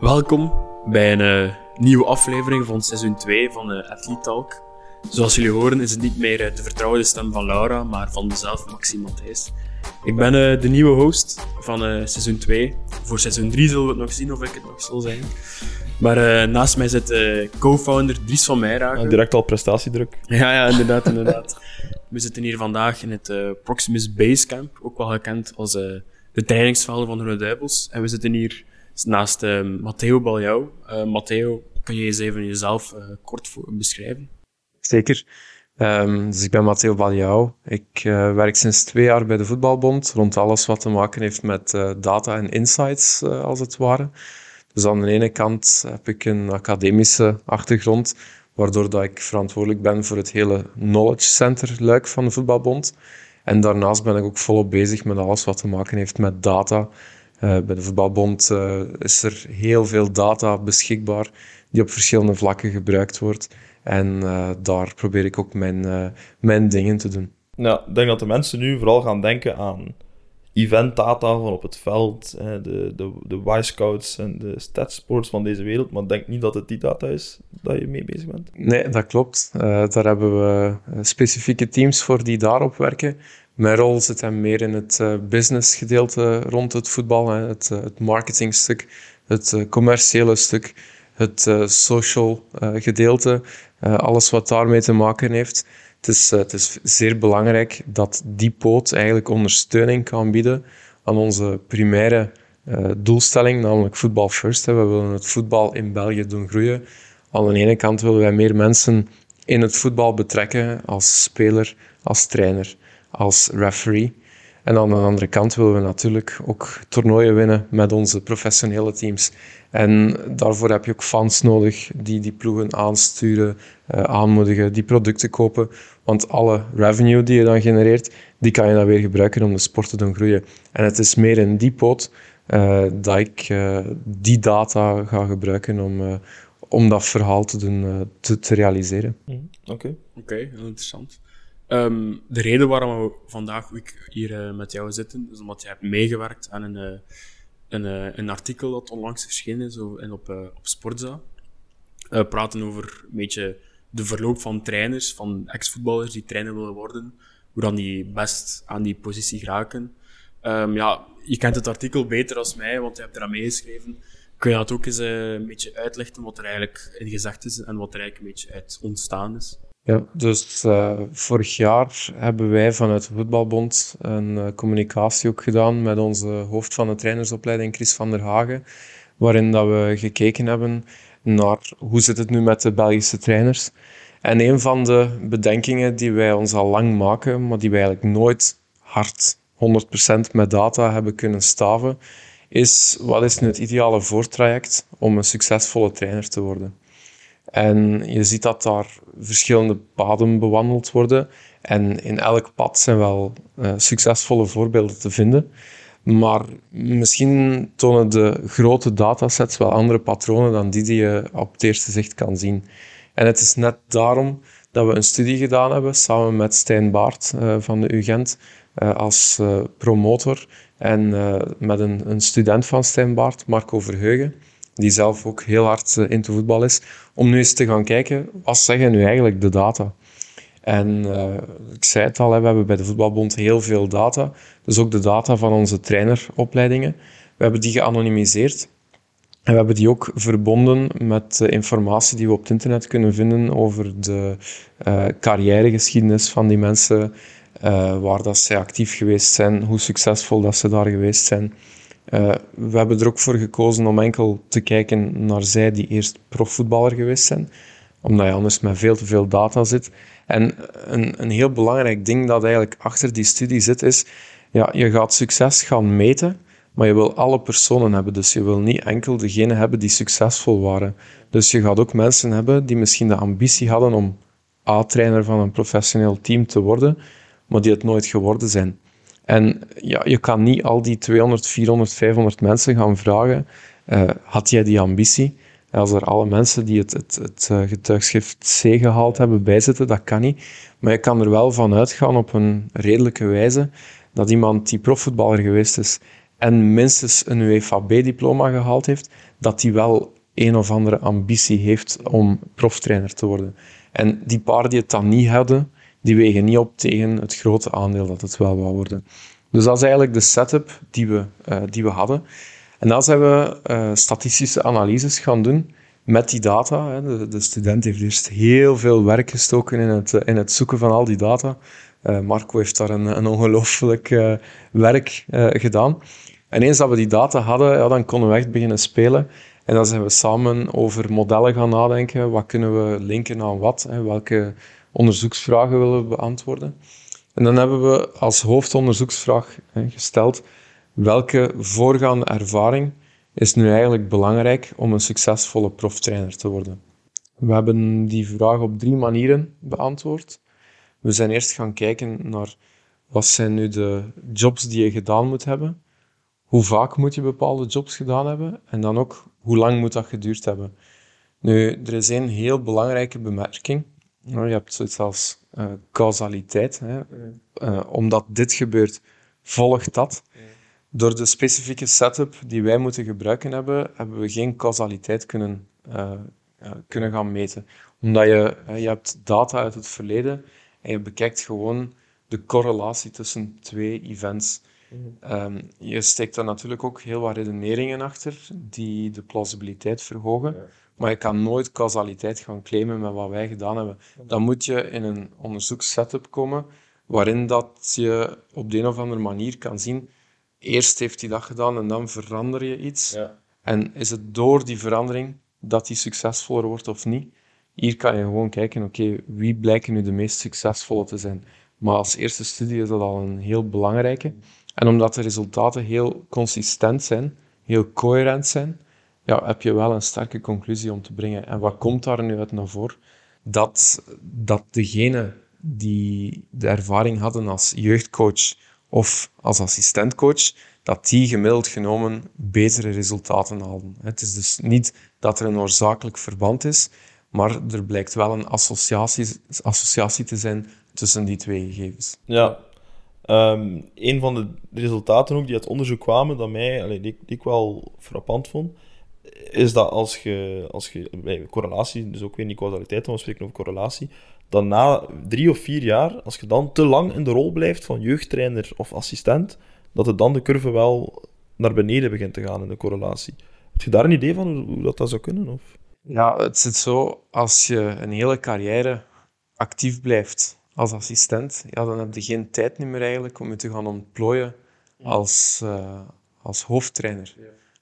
Welkom bij een eh, nieuwe aflevering van seizoen 2 van uh, Athlete Talk. Zoals jullie horen is het niet meer eh, de vertrouwde stem van Laura, maar van mezelf, Maxime Matthijs. Ik ben de nieuwe host van seizoen 2. Voor seizoen 3 zullen we het nog zien of ik het nog zal zijn. Maar naast mij zit co-founder Dries van Meijraken. direct al prestatiedruk. Ja, ja inderdaad, inderdaad. We zitten hier vandaag in het Proximus Basecamp, ook wel gekend als de trainingsvelden van de Duivels. En we zitten hier naast uh, Matteo Baljou. Uh, Matteo, kan je eens even jezelf uh, kort beschrijven? Zeker. Um, dus ik ben Matteo Baljou. Ik uh, werk sinds twee jaar bij de Voetbalbond rond alles wat te maken heeft met data en insights, als het ware. Dus aan de ene kant heb ik een academische achtergrond, waardoor dat ik verantwoordelijk ben voor het hele knowledge center luik van de Voetbalbond. En daarnaast ben ik ook volop bezig met alles wat te maken heeft met data bij de Voetbalbond uh, is er heel veel data beschikbaar die op verschillende vlakken gebruikt wordt. En uh, daar probeer ik ook mijn, mijn dingen te doen. Ja, ik denk dat de mensen nu vooral gaan denken aan eventdata van op het veld, de, de, de Y-scouts en de statsports van deze wereld, maar denk niet dat het die data is dat je mee bezig bent. Nee, dat klopt. daar hebben we specifieke teams voor die daarop werken. Mijn rol zit hem meer in het uh, business gedeelte rond het voetbal, het, uh, het marketingstuk, het uh, commerciële stuk, het social gedeelte, alles wat daarmee te maken heeft. Het is, het is zeer belangrijk dat die poot eigenlijk ondersteuning kan bieden aan onze primaire doelstelling, namelijk voetbal first. We willen het voetbal in België doen groeien. Aan de ene kant willen wij meer mensen in het voetbal betrekken als speler, als trainer als referee. En aan de andere kant willen we natuurlijk ook toernooien winnen met onze professionele teams. En daarvoor heb je ook fans nodig die die ploegen aansturen, uh, aanmoedigen, die producten kopen. Want alle revenue die je dan genereert, die kan je dan weer gebruiken om de sport te doen groeien. En het is meer in die pot uh, dat ik uh, die data ga gebruiken om, om dat verhaal te, doen, te, te realiseren. Mhm. Oké, oké, heel interessant. Um, de reden waarom we vandaag hier uh, met jou zitten, is omdat je hebt meegewerkt aan een, uh, een, uh, een, artikel dat onlangs verschenen is en op, op Sportza. We praten over een beetje de verloop van trainers, van ex-voetballers die trainer willen worden, hoe dan die best aan die positie geraken. Um, ja, je kent het artikel beter als mij, want je hebt eraan meegeschreven. Kun je dat ook eens een beetje uitleggen, wat er eigenlijk in gezegd is en wat er eigenlijk een beetje uit ontstaan is? Ja, dus uh, vorig jaar hebben wij vanuit de Voetbalbond een uh, communicatie ook gedaan met onze hoofd van de trainersopleiding, Chris van der Hagen, waarin dat we gekeken hebben naar hoe zit het nu met de Belgische trainers. En een van de bedenkingen die wij ons al lang maken, maar die wij eigenlijk nooit hard 100% met data hebben kunnen staven, is wat is nu het ideale voortraject om een succesvolle trainer te worden. En je ziet dat daar verschillende paden bewandeld worden. En in elk pad zijn wel uh, succesvolle voorbeelden te vinden. Maar misschien tonen de grote datasets wel andere patronen dan die die je op het eerste zicht kan zien. En het is net daarom dat we een studie gedaan hebben samen met Stijn Baart uh, van de UGent uh, als promotor en met een, een, student van Stijn Baart, Marco Verheugen die zelf ook heel hard uh, into voetbal is, om nu eens te gaan kijken, wat zeggen nu eigenlijk de data? En uh, ik zei het al, we hebben bij de Voetbalbond heel veel data, dus ook de data van onze traineropleidingen. We hebben die geanonimiseerd en we hebben die ook verbonden met de informatie die we op het internet kunnen vinden over de carrièregeschiedenis van die mensen, waar dat zij actief geweest zijn, hoe succesvol dat ze daar geweest zijn. Uh, we hebben er ook voor gekozen om enkel te kijken naar zij die eerst profvoetballer geweest zijn, omdat je anders met veel te veel data zit. En een, een heel belangrijk ding dat eigenlijk achter die studie zit, is ja, je gaat succes gaan meten, maar je wil alle personen hebben. Dus je wil niet enkel degene hebben die succesvol waren. Dus je gaat ook mensen hebben die misschien de ambitie hadden om A-trainer van een professioneel team te worden, maar die het nooit geworden zijn. En ja, je kan niet al die 200, 400, 500 mensen gaan vragen, uh, had jij die ambitie? Als er alle mensen die het, het, het eh, getuigschrift C gehaald hebben bijzitten, dat kan niet. Maar je kan er wel van uitgaan op een redelijke wijze dat iemand die profvoetballer geweest is en minstens een UEFA-B-diploma gehaald heeft, dat die wel een of andere ambitie heeft om proftrainer te worden. En die paar die het dan niet hadden, die wegen niet op tegen het grote aandeel dat het wel wou worden. Dus dat is eigenlijk de setup die we, uh, die we hadden. En dan zijn we uh, statistische analyses gaan doen met die data. Hè. De, de, student heeft eerst heel veel werk gestoken in het, in het zoeken van al die data. Uh, Marco heeft daar een, een ongelooflijk werk gedaan. En eens dat we die data hadden, ja, dan konden we echt beginnen spelen. En dan zijn we samen over modellen gaan nadenken. Wat kunnen we linken aan wat? Hè? Welke onderzoeksvragen willen beantwoorden? En dan hebben we als hoofdonderzoeksvraag gesteld welke voorgaande ervaring is nu eigenlijk belangrijk om een succesvolle proftrainer te worden. We hebben die vraag op drie manieren beantwoord. We zijn eerst gaan kijken naar wat zijn nu de jobs die je gedaan moet hebben. Hoe vaak moet je bepaalde jobs gedaan hebben? En dan ook hoe lang moet dat geduurd hebben? Nu, er is een heel belangrijke bemerking. Nou, je hebt zoiets als uh, causaliteit. Hè. Uh, omdat dit gebeurt, volgt dat. Door de specifieke setup die wij moeten gebruiken hebben, hebben we geen causaliteit kunnen, uh, kunnen gaan meten. Omdat je, je hebt data uit het verleden en je bekijkt gewoon de correlatie tussen twee events. Um, je steekt daar natuurlijk ook heel wat redeneringen achter die de plausibiliteit verhogen. Maar je kan nooit causaliteit gaan claimen met wat wij gedaan hebben. Dan moet je in een onderzoekssetup komen waarin dat je op de een of andere manier kan zien eerst heeft hij dat gedaan en dan verander je iets. Ja. En is het door die verandering dat hij succesvoller wordt of niet? Hier kan je gewoon kijken, oké, wie blijken nu de meest succesvolle te zijn? Maar als eerste studie is dat al een heel belangrijke. En omdat de resultaten heel consistent zijn, heel coherent zijn, ja, heb je wel een sterke conclusie om te brengen. En wat komt daar nu uit naar voren? Dat, dat degene die de ervaring hadden als jeugdcoach of als assistentcoach, dat die gemiddeld genomen betere resultaten haalden. Het is dus niet dat er een oorzakelijk verband is, maar er blijkt wel een associatie, associatie te zijn tussen die twee gegevens. Ja, Um, een van de resultaten ook die uit onderzoek kwamen, dat mij, allee, die, die, ik wel frappant vond, is dat als je, als je bij correlatie, dus ook weer niet causaliteit, maar we spreken over correlatie, dat na drie of vier jaar, als je dan te lang in de rol blijft van jeugdtrainer of assistent, dat het dan de curve wel naar beneden begint te gaan in de correlatie. Heb je daar een idee van hoe dat, dat zou kunnen? Of? Ja, het zit zo, als je een hele carrière actief blijft als assistent, ja, dan heb je geen tijd meer eigenlijk om je te gaan ontplooien als, uh, als hoofdtrainer.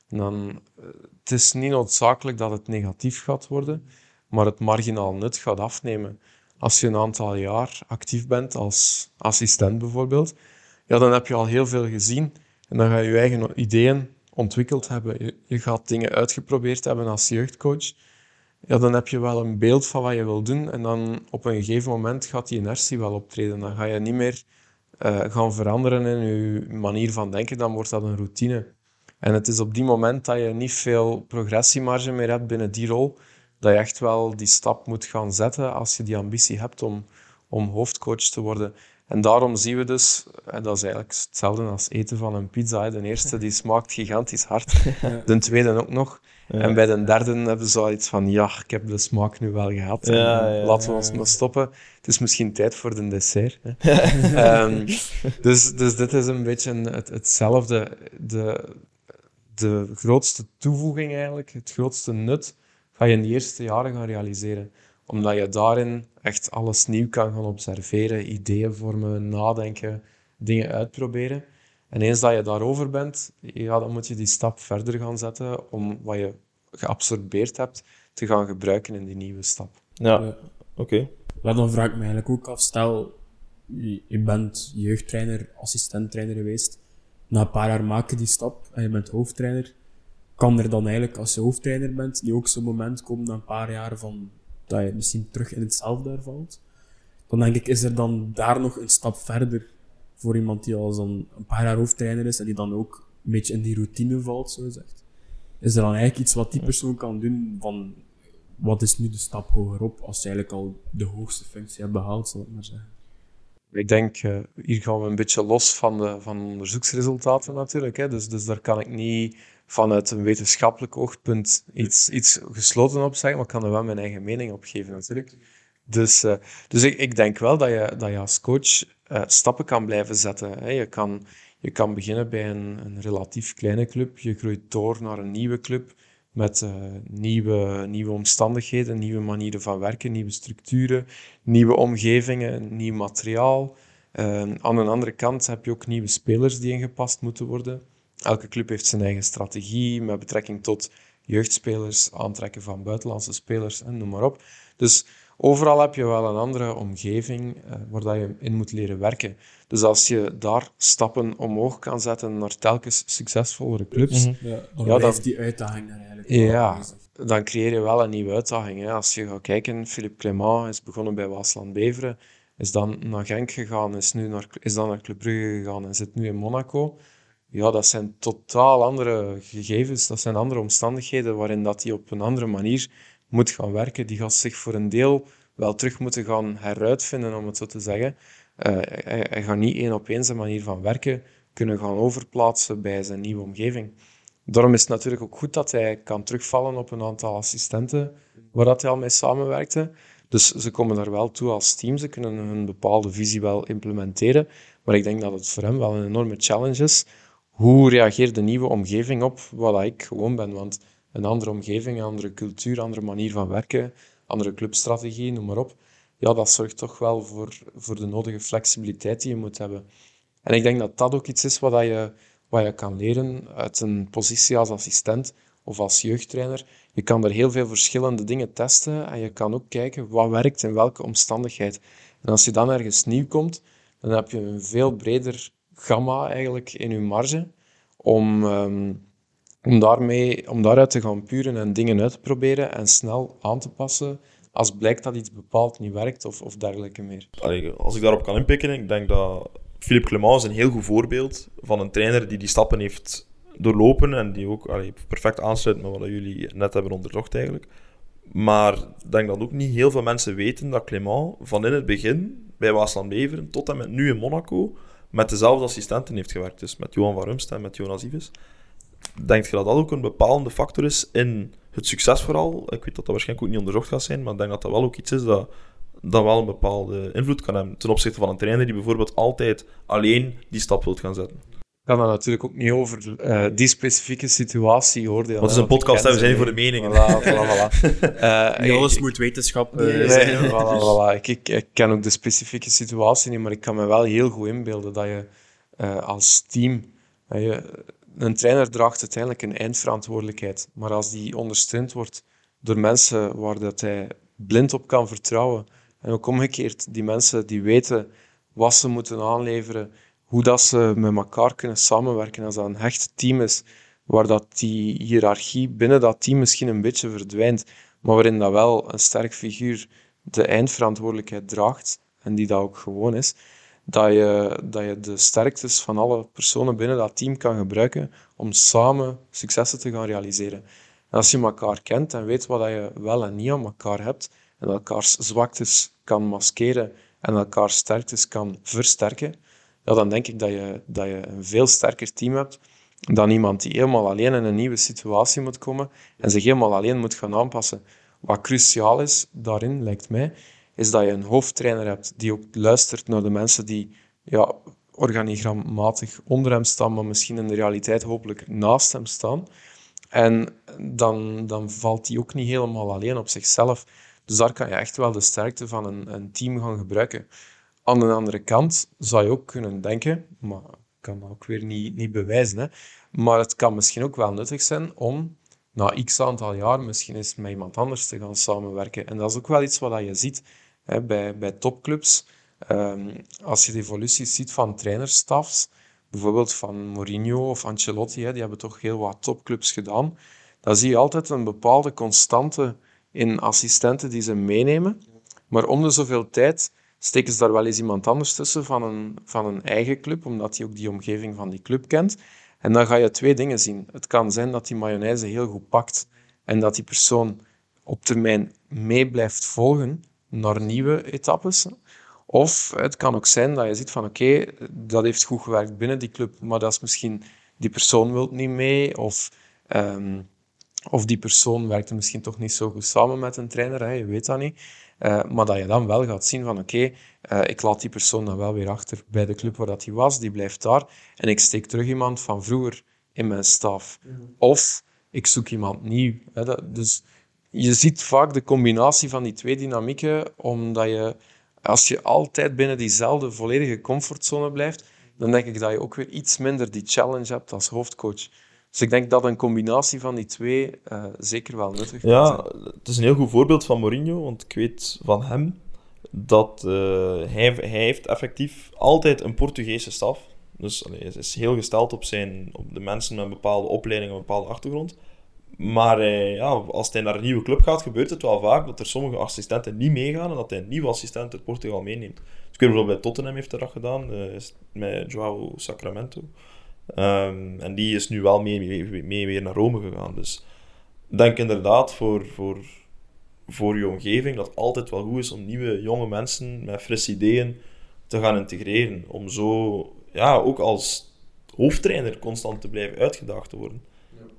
Dan, uh, het is niet noodzakelijk dat het negatief gaat worden, maar het marginaal nut gaat afnemen. Als je een aantal jaar actief bent als assistent bijvoorbeeld, ja, dan heb je al heel veel gezien en dan ga je je eigen ideeën ontwikkeld hebben. Je, gaat dingen uitgeprobeerd hebben als jeugdcoach ja, dan heb je wel een beeld van wat je wil doen. En dan op een gegeven moment gaat die inertie wel optreden. Dan ga je niet meer uh, gaan veranderen in je manier van denken. Dan wordt dat een routine. En het is op die moment dat je niet veel progressiemarge meer hebt binnen die rol, dat je echt wel die stap moet gaan zetten als je die ambitie hebt om, om hoofdcoach te worden. En daarom zien we dus, en dat is eigenlijk hetzelfde als eten van een pizza. De eerste die smaakt gigantisch hard, de tweede ook nog. En bij de derde hebben ze zoiets van, ja, ik heb de smaak nu wel gehad. laten we ons maar stoppen. Het is misschien tijd voor de dessert. um, dus, dus dit is een beetje het, hetzelfde. De, de grootste toevoeging eigenlijk, het grootste nut, ga je in de eerste jaren gaan realiseren. Omdat je daarin echt alles nieuw kan gaan observeren, ideeën vormen, nadenken, dingen uitproberen. En eens dat je daarover bent, ja, dan moet je die stap verder gaan zetten om wat je geabsorbeerd hebt te gaan gebruiken in die nieuwe stap. Ja, oké. Okay. dan vraag ik me eigenlijk ook af, stel, je bent jeugdtrainer, assistenttrainer geweest, na een paar jaar maak je die stap en je bent hoofdtrainer. Kan er dan eigenlijk, als je hoofdtrainer bent, niet ook zo'n moment komen na een paar jaar van, dat je misschien terug in hetzelfde valt? Dan denk ik, is er dan daar nog een stap verder voor iemand die al zo'n een paar jaar hoofdtrainer is en die dan ook een beetje in die routine valt, zo gezegd. Is er dan eigenlijk iets wat die persoon kan doen van wat is nu de stap hogerop als ze eigenlijk al de hoogste functie hebben behaald, zal ik maar zeggen? Ik denk, uh, hier gaan we een beetje los van de van onderzoeksresultaten natuurlijk. Hè. Dus, dus daar kan ik niet vanuit een wetenschappelijk oogpunt iets, iets gesloten op zeggen, maar ik kan er wel mijn eigen mening op geven natuurlijk. Dus, uh, dus ik, ik denk wel dat je, dat je als coach uh, stappen kan blijven zetten. Hè. Je, kan, je kan beginnen bij een, een relatief kleine club, je groeit door naar een nieuwe club met uh, nieuwe, nieuwe omstandigheden, nieuwe manieren van werken, nieuwe structuren, nieuwe omgevingen, nieuw materiaal. Uh, aan de andere kant heb je ook nieuwe spelers die ingepast moeten worden. Elke club heeft zijn eigen strategie met betrekking tot jeugdspelers, aantrekken van buitenlandse spelers en noem maar op. Dus overal heb je wel een andere omgeving uh, waar dat je in moet leren werken. Dus als je daar stappen omhoog kan zetten naar telkens succesvollere clubs, mm -hmm. ja, dan ja, dan, die uitdaging er eigenlijk. Ja, dan creëer je wel een nieuwe uitdaging. Hè. Als je gaat kijken, Philippe Clément is begonnen bij Waasland Beveren, is dan naar Genk gegaan, is, nu naar, is dan naar Club Brugge gegaan en zit nu in Monaco. Ja, dat zijn totaal andere gegevens, dat zijn andere omstandigheden waarin dat hij op een andere manier moet gaan werken. Die gaat zich voor een deel wel terug moeten gaan heruitvinden, om het zo te zeggen. Uh, hij, gaat niet één op één zijn manier van werken kunnen gaan overplaatsen bij zijn nieuwe omgeving. Daarom is het natuurlijk ook goed dat hij kan terugvallen op een aantal assistenten waar dat hij al mee samenwerkte. Dus ze komen daar wel toe als team, ze kunnen hun bepaalde visie wel implementeren. Maar ik denk dat het voor hem wel een enorme challenge is. Hoe reageert de nieuwe omgeving op wat ik gewoon ben? Want een andere omgeving, een andere cultuur, een andere manier van werken, andere clubstrategie, noem maar op. Ja, dat zorgt toch wel voor, voor de nodige flexibiliteit die je moet hebben. En ik denk dat dat ook iets is wat je, wat je kan leren uit een positie als assistent of als jeugdtrainer. Je kan er heel veel verschillende dingen testen en je kan ook kijken wat werkt in welke omstandigheid. En als je dan ergens nieuw komt, dan heb je een veel breder gamma eigenlijk in je marge om, um, om, daarmee, om daaruit te gaan puren en dingen uit te proberen en snel aan te passen als blijkt dat iets bepaald niet werkt of, of dergelijke meer. Als ik daarop kan inpikken, ik denk dat Philippe Clement is een heel goed voorbeeld van een trainer die die stappen heeft doorlopen en die ook allee, perfect aansluit met wat jullie net hebben onderzocht eigenlijk. Maar ik denk dat ook niet heel veel mensen weten dat Clement van in het begin bij Waasland Beveren tot en met nu in Monaco met dezelfde assistenten heeft gewerkt. Dus met Johan van Rumst en met Jonas Ives. Denk je dat dat ook een bepalende factor is in het succesverhaal? Ik weet dat dat waarschijnlijk ook niet onderzocht gaat zijn, maar ik denk dat dat wel ook iets is dat, dat wel een bepaalde invloed kan hebben ten opzichte van een trainer die bijvoorbeeld altijd alleen die stap wilt gaan zetten. Ik kan dat natuurlijk ook niet over uh, die specifieke situatie oordelen. Wat is een podcast we zijn voor de meningen. Voilà, voilà, voilà. Uh, alles moet wetenschap uh, zijn. voilà, voilà. Ik, ik, ik, ken ook de specifieke situatie niet, maar ik kan me wel heel goed inbeelden dat je als team... Je, een trainer draagt uiteindelijk een eindverantwoordelijkheid, maar als die ondersteund wordt door mensen waar dat hij blind op kan vertrouwen, en ook omgekeerd, die mensen die weten wat ze moeten aanleveren, hoe dat ze met elkaar kunnen samenwerken als dat een hecht team is, waar dat die hiërarchie binnen dat team misschien een beetje verdwijnt, maar waarin dat wel een sterk figuur de eindverantwoordelijkheid draagt, en die dat ook gewoon is, dat je, dat je de sterktes van alle personen binnen dat team kan gebruiken om samen successen te gaan realiseren. En als je elkaar kent en weet wat je wel en niet aan elkaar hebt, en elkaars zwaktes kan maskeren en elkaars sterktes kan versterken, ja, dan denk ik dat je, dat je een veel sterker team hebt dan iemand die helemaal alleen in een nieuwe situatie moet komen en zich helemaal alleen moet gaan aanpassen. Wat cruciaal is daarin, lijkt mij, is dat je een hoofdtrainer hebt die ook luistert naar de mensen die ja, organigrammatig onder hem staan, maar misschien in de realiteit hopelijk naast hem staan. En dan, dan valt hij ook niet helemaal alleen op zichzelf. Dus daar kan je echt wel de sterkte van een, een team gaan gebruiken. Aan de andere kant zou je ook kunnen denken, maar ik kan dat ook weer niet, niet bewijzen, hè, maar het kan misschien ook wel nuttig zijn om na x aantal jaar misschien eens met iemand anders te gaan samenwerken. En dat is ook wel iets wat je ziet bij, topclubs. Um, als je de evoluties ziet van trainerstafs, bijvoorbeeld van Mourinho of Ancelotti, hè, die hebben toch heel wat topclubs gedaan, dan zie je altijd een bepaalde constante in assistenten die ze meenemen. Maar om de zoveel tijd steken ze daar wel eens iemand anders tussen van een, van een eigen club, omdat hij ook die omgeving van die club kent. En dan ga je twee dingen zien. Het kan zijn dat die mayonaise heel goed pakt en dat die persoon op termijn mee blijft volgen naar nieuwe etappes. Of het kan ook zijn dat je ziet van oké, dat heeft goed gewerkt binnen die club, maar dat is misschien die persoon wil niet mee of, ehm, of die persoon werkt misschien toch niet zo goed samen met een trainer, hè, je weet dat niet. Uh, maar dat je dan wel gaat zien van oké, eh, ik laat die persoon dan wel weer achter bij de club waar dat hij was, die blijft daar en ik steek terug iemand van vroeger in mijn staf. Mhm. Of ik zoek iemand nieuw. Hè, dat, dus je ziet vaak de combinatie van die twee dynamieken, omdat je, als je altijd binnen diezelfde volledige comfortzone blijft, dan denk ik dat je ook weer iets minder die challenge hebt als hoofdcoach. Dus ik denk dat een combinatie van die twee uh, zeker wel nuttig is. Ja, het is een heel goed voorbeeld van Mourinho, want ik weet van hem dat uh, hij, hij heeft effectief altijd een Portugese staf. Dus allee, hij is heel gesteld op, zijn, op de mensen met een bepaalde opleiding, een bepaalde achtergrond. Maar eh, ja, als hij naar een nieuwe club gaat, gebeurt het wel vaak dat er sommige assistenten niet meegaan en dat hij een nieuwe assistent uit Portugal meeneemt. Dus ik weet bijvoorbeeld bij Tottenham heeft dat gedaan, uh, met Joao Sacramento. Um, en die is nu wel mee, mee, weer naar Rome gegaan. Dus denk inderdaad voor, voor, voor je omgeving dat het altijd wel goed is om nieuwe jonge mensen met frisse ideeën te gaan integreren. Om zo ja, ook als hoofdtrainer constant te blijven uitgedaagd te worden.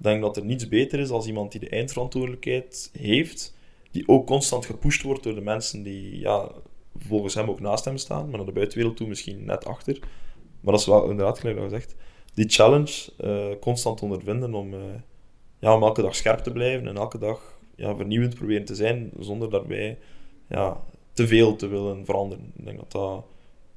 Denk dat er niets beter is als iemand die de eindverantwoordelijkheid heeft, die ook constant gepusht wordt door de mensen die ja, volgens hem ook naast hem staan, maar naar de buitenwereld toe misschien net achter. Maar dat is wel inderdaad, gelijk dat gezegd, die challenge uh, constant ondervinden om, uh, ja, elke dag scherp te blijven en elke dag ja, vernieuwend proberen te zijn, zonder daarbij ja, te veel te willen veranderen. Ik denk dat dat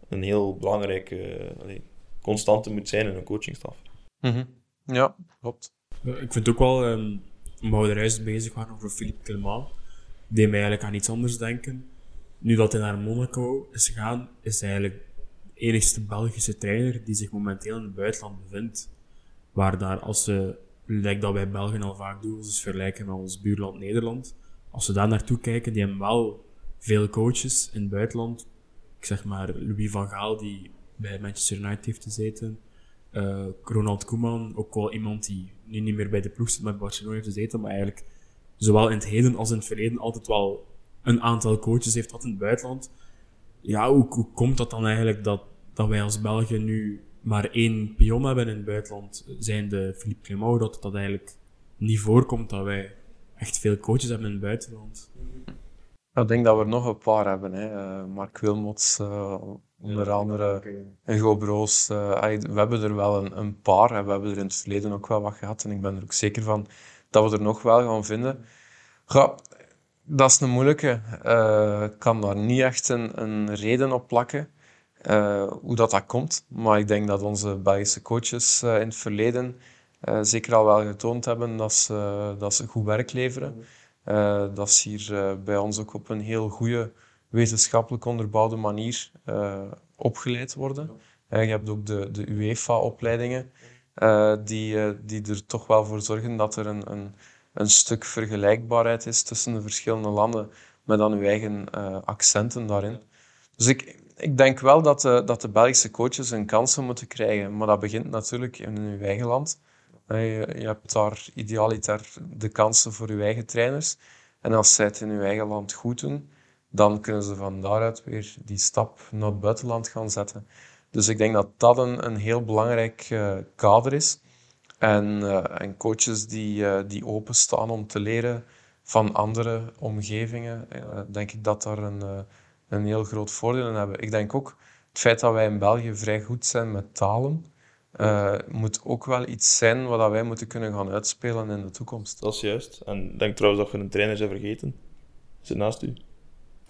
een heel belangrijke uh, constante moet zijn in een coachingstaf. Mm Ja, klopt. Ik vind ook wel, um, omdat er juist bezig waren over Philippe Clement, die mij eigenlijk aan iets anders denken. Nu dat hij naar Monaco is gegaan, is hij eigenlijk de enigste Belgische trainer die zich momenteel in het buitenland bevindt. Waar daar, als ze, lijkt dat wij Belgen al vaak doen, dus vergelijken met ons buurland Nederland, als we daar naartoe kijken, die hebben wel veel coaches in het buitenland. Ik zeg maar Louis van Gaal, die bij Manchester United heeft gezeten. Uh, Ronald Koeman, ook wel iemand die nu niet meer bij de ploeg zit, maar Barcelona heeft gezeten, maar eigenlijk zowel in het heden als in het verleden altijd wel een aantal coaches heeft gehad in het buitenland. Ja, hoe, hoe komt dat dan eigenlijk dat, dat wij als Belgen nu maar één pion hebben in het buitenland, zijn de Philippe Clement, dat dat eigenlijk niet voorkomt dat wij echt veel coaches hebben in het buitenland. Ik denk dat we er nog een paar hebben. Hè. Uh, Mark Wilmots, uh, onder andere okay. Hugo Broos. Uh, we hebben er wel een, een, paar en we hebben er in het verleden ook wel wat gehad. En ik ben er ook zeker van dat we er nog wel gaan vinden. Ja, dat is een moeilijke. Ik kan daar niet echt een, een reden op plakken hoe dat, dat komt. Maar ik denk dat onze Belgische coaches in het verleden zeker al wel getoond hebben dat ze, dat ze goed werk leveren. Uh, dat is hier bij ons ook op een heel goede wetenschappelijk onderbouwde manier uh, opgeleid worden. je hebt ook de, de UEFA-opleidingen die, die er toch wel voor zorgen dat er een, een, een stuk vergelijkbaarheid is tussen de verschillende landen, met dan uw eigen accenten daarin. Dus ik, ik denk wel dat de, dat de Belgische coaches een kansen moeten krijgen, maar dat begint natuurlijk in uw eigen land. Je, je hebt daar idealiter de kansen voor je eigen trainers. En als zij het in je eigen land goed doen, dan kunnen ze van daaruit weer die stap naar het buitenland gaan zetten. Dus ik denk dat dat een, een heel belangrijk uh, kader is. En, uh, en coaches die, uh, die openstaan om te leren van andere omgevingen, denk ik dat daar een, een heel groot voordeel in hebben. Ik denk ook het feit dat wij in België vrij goed zijn met talen, moet ook wel iets zijn wat wij moeten kunnen gaan uitspelen in de toekomst. Dat is juist. En ik denk trouwens dat je een trainer zijn vergeten. Zit naast u.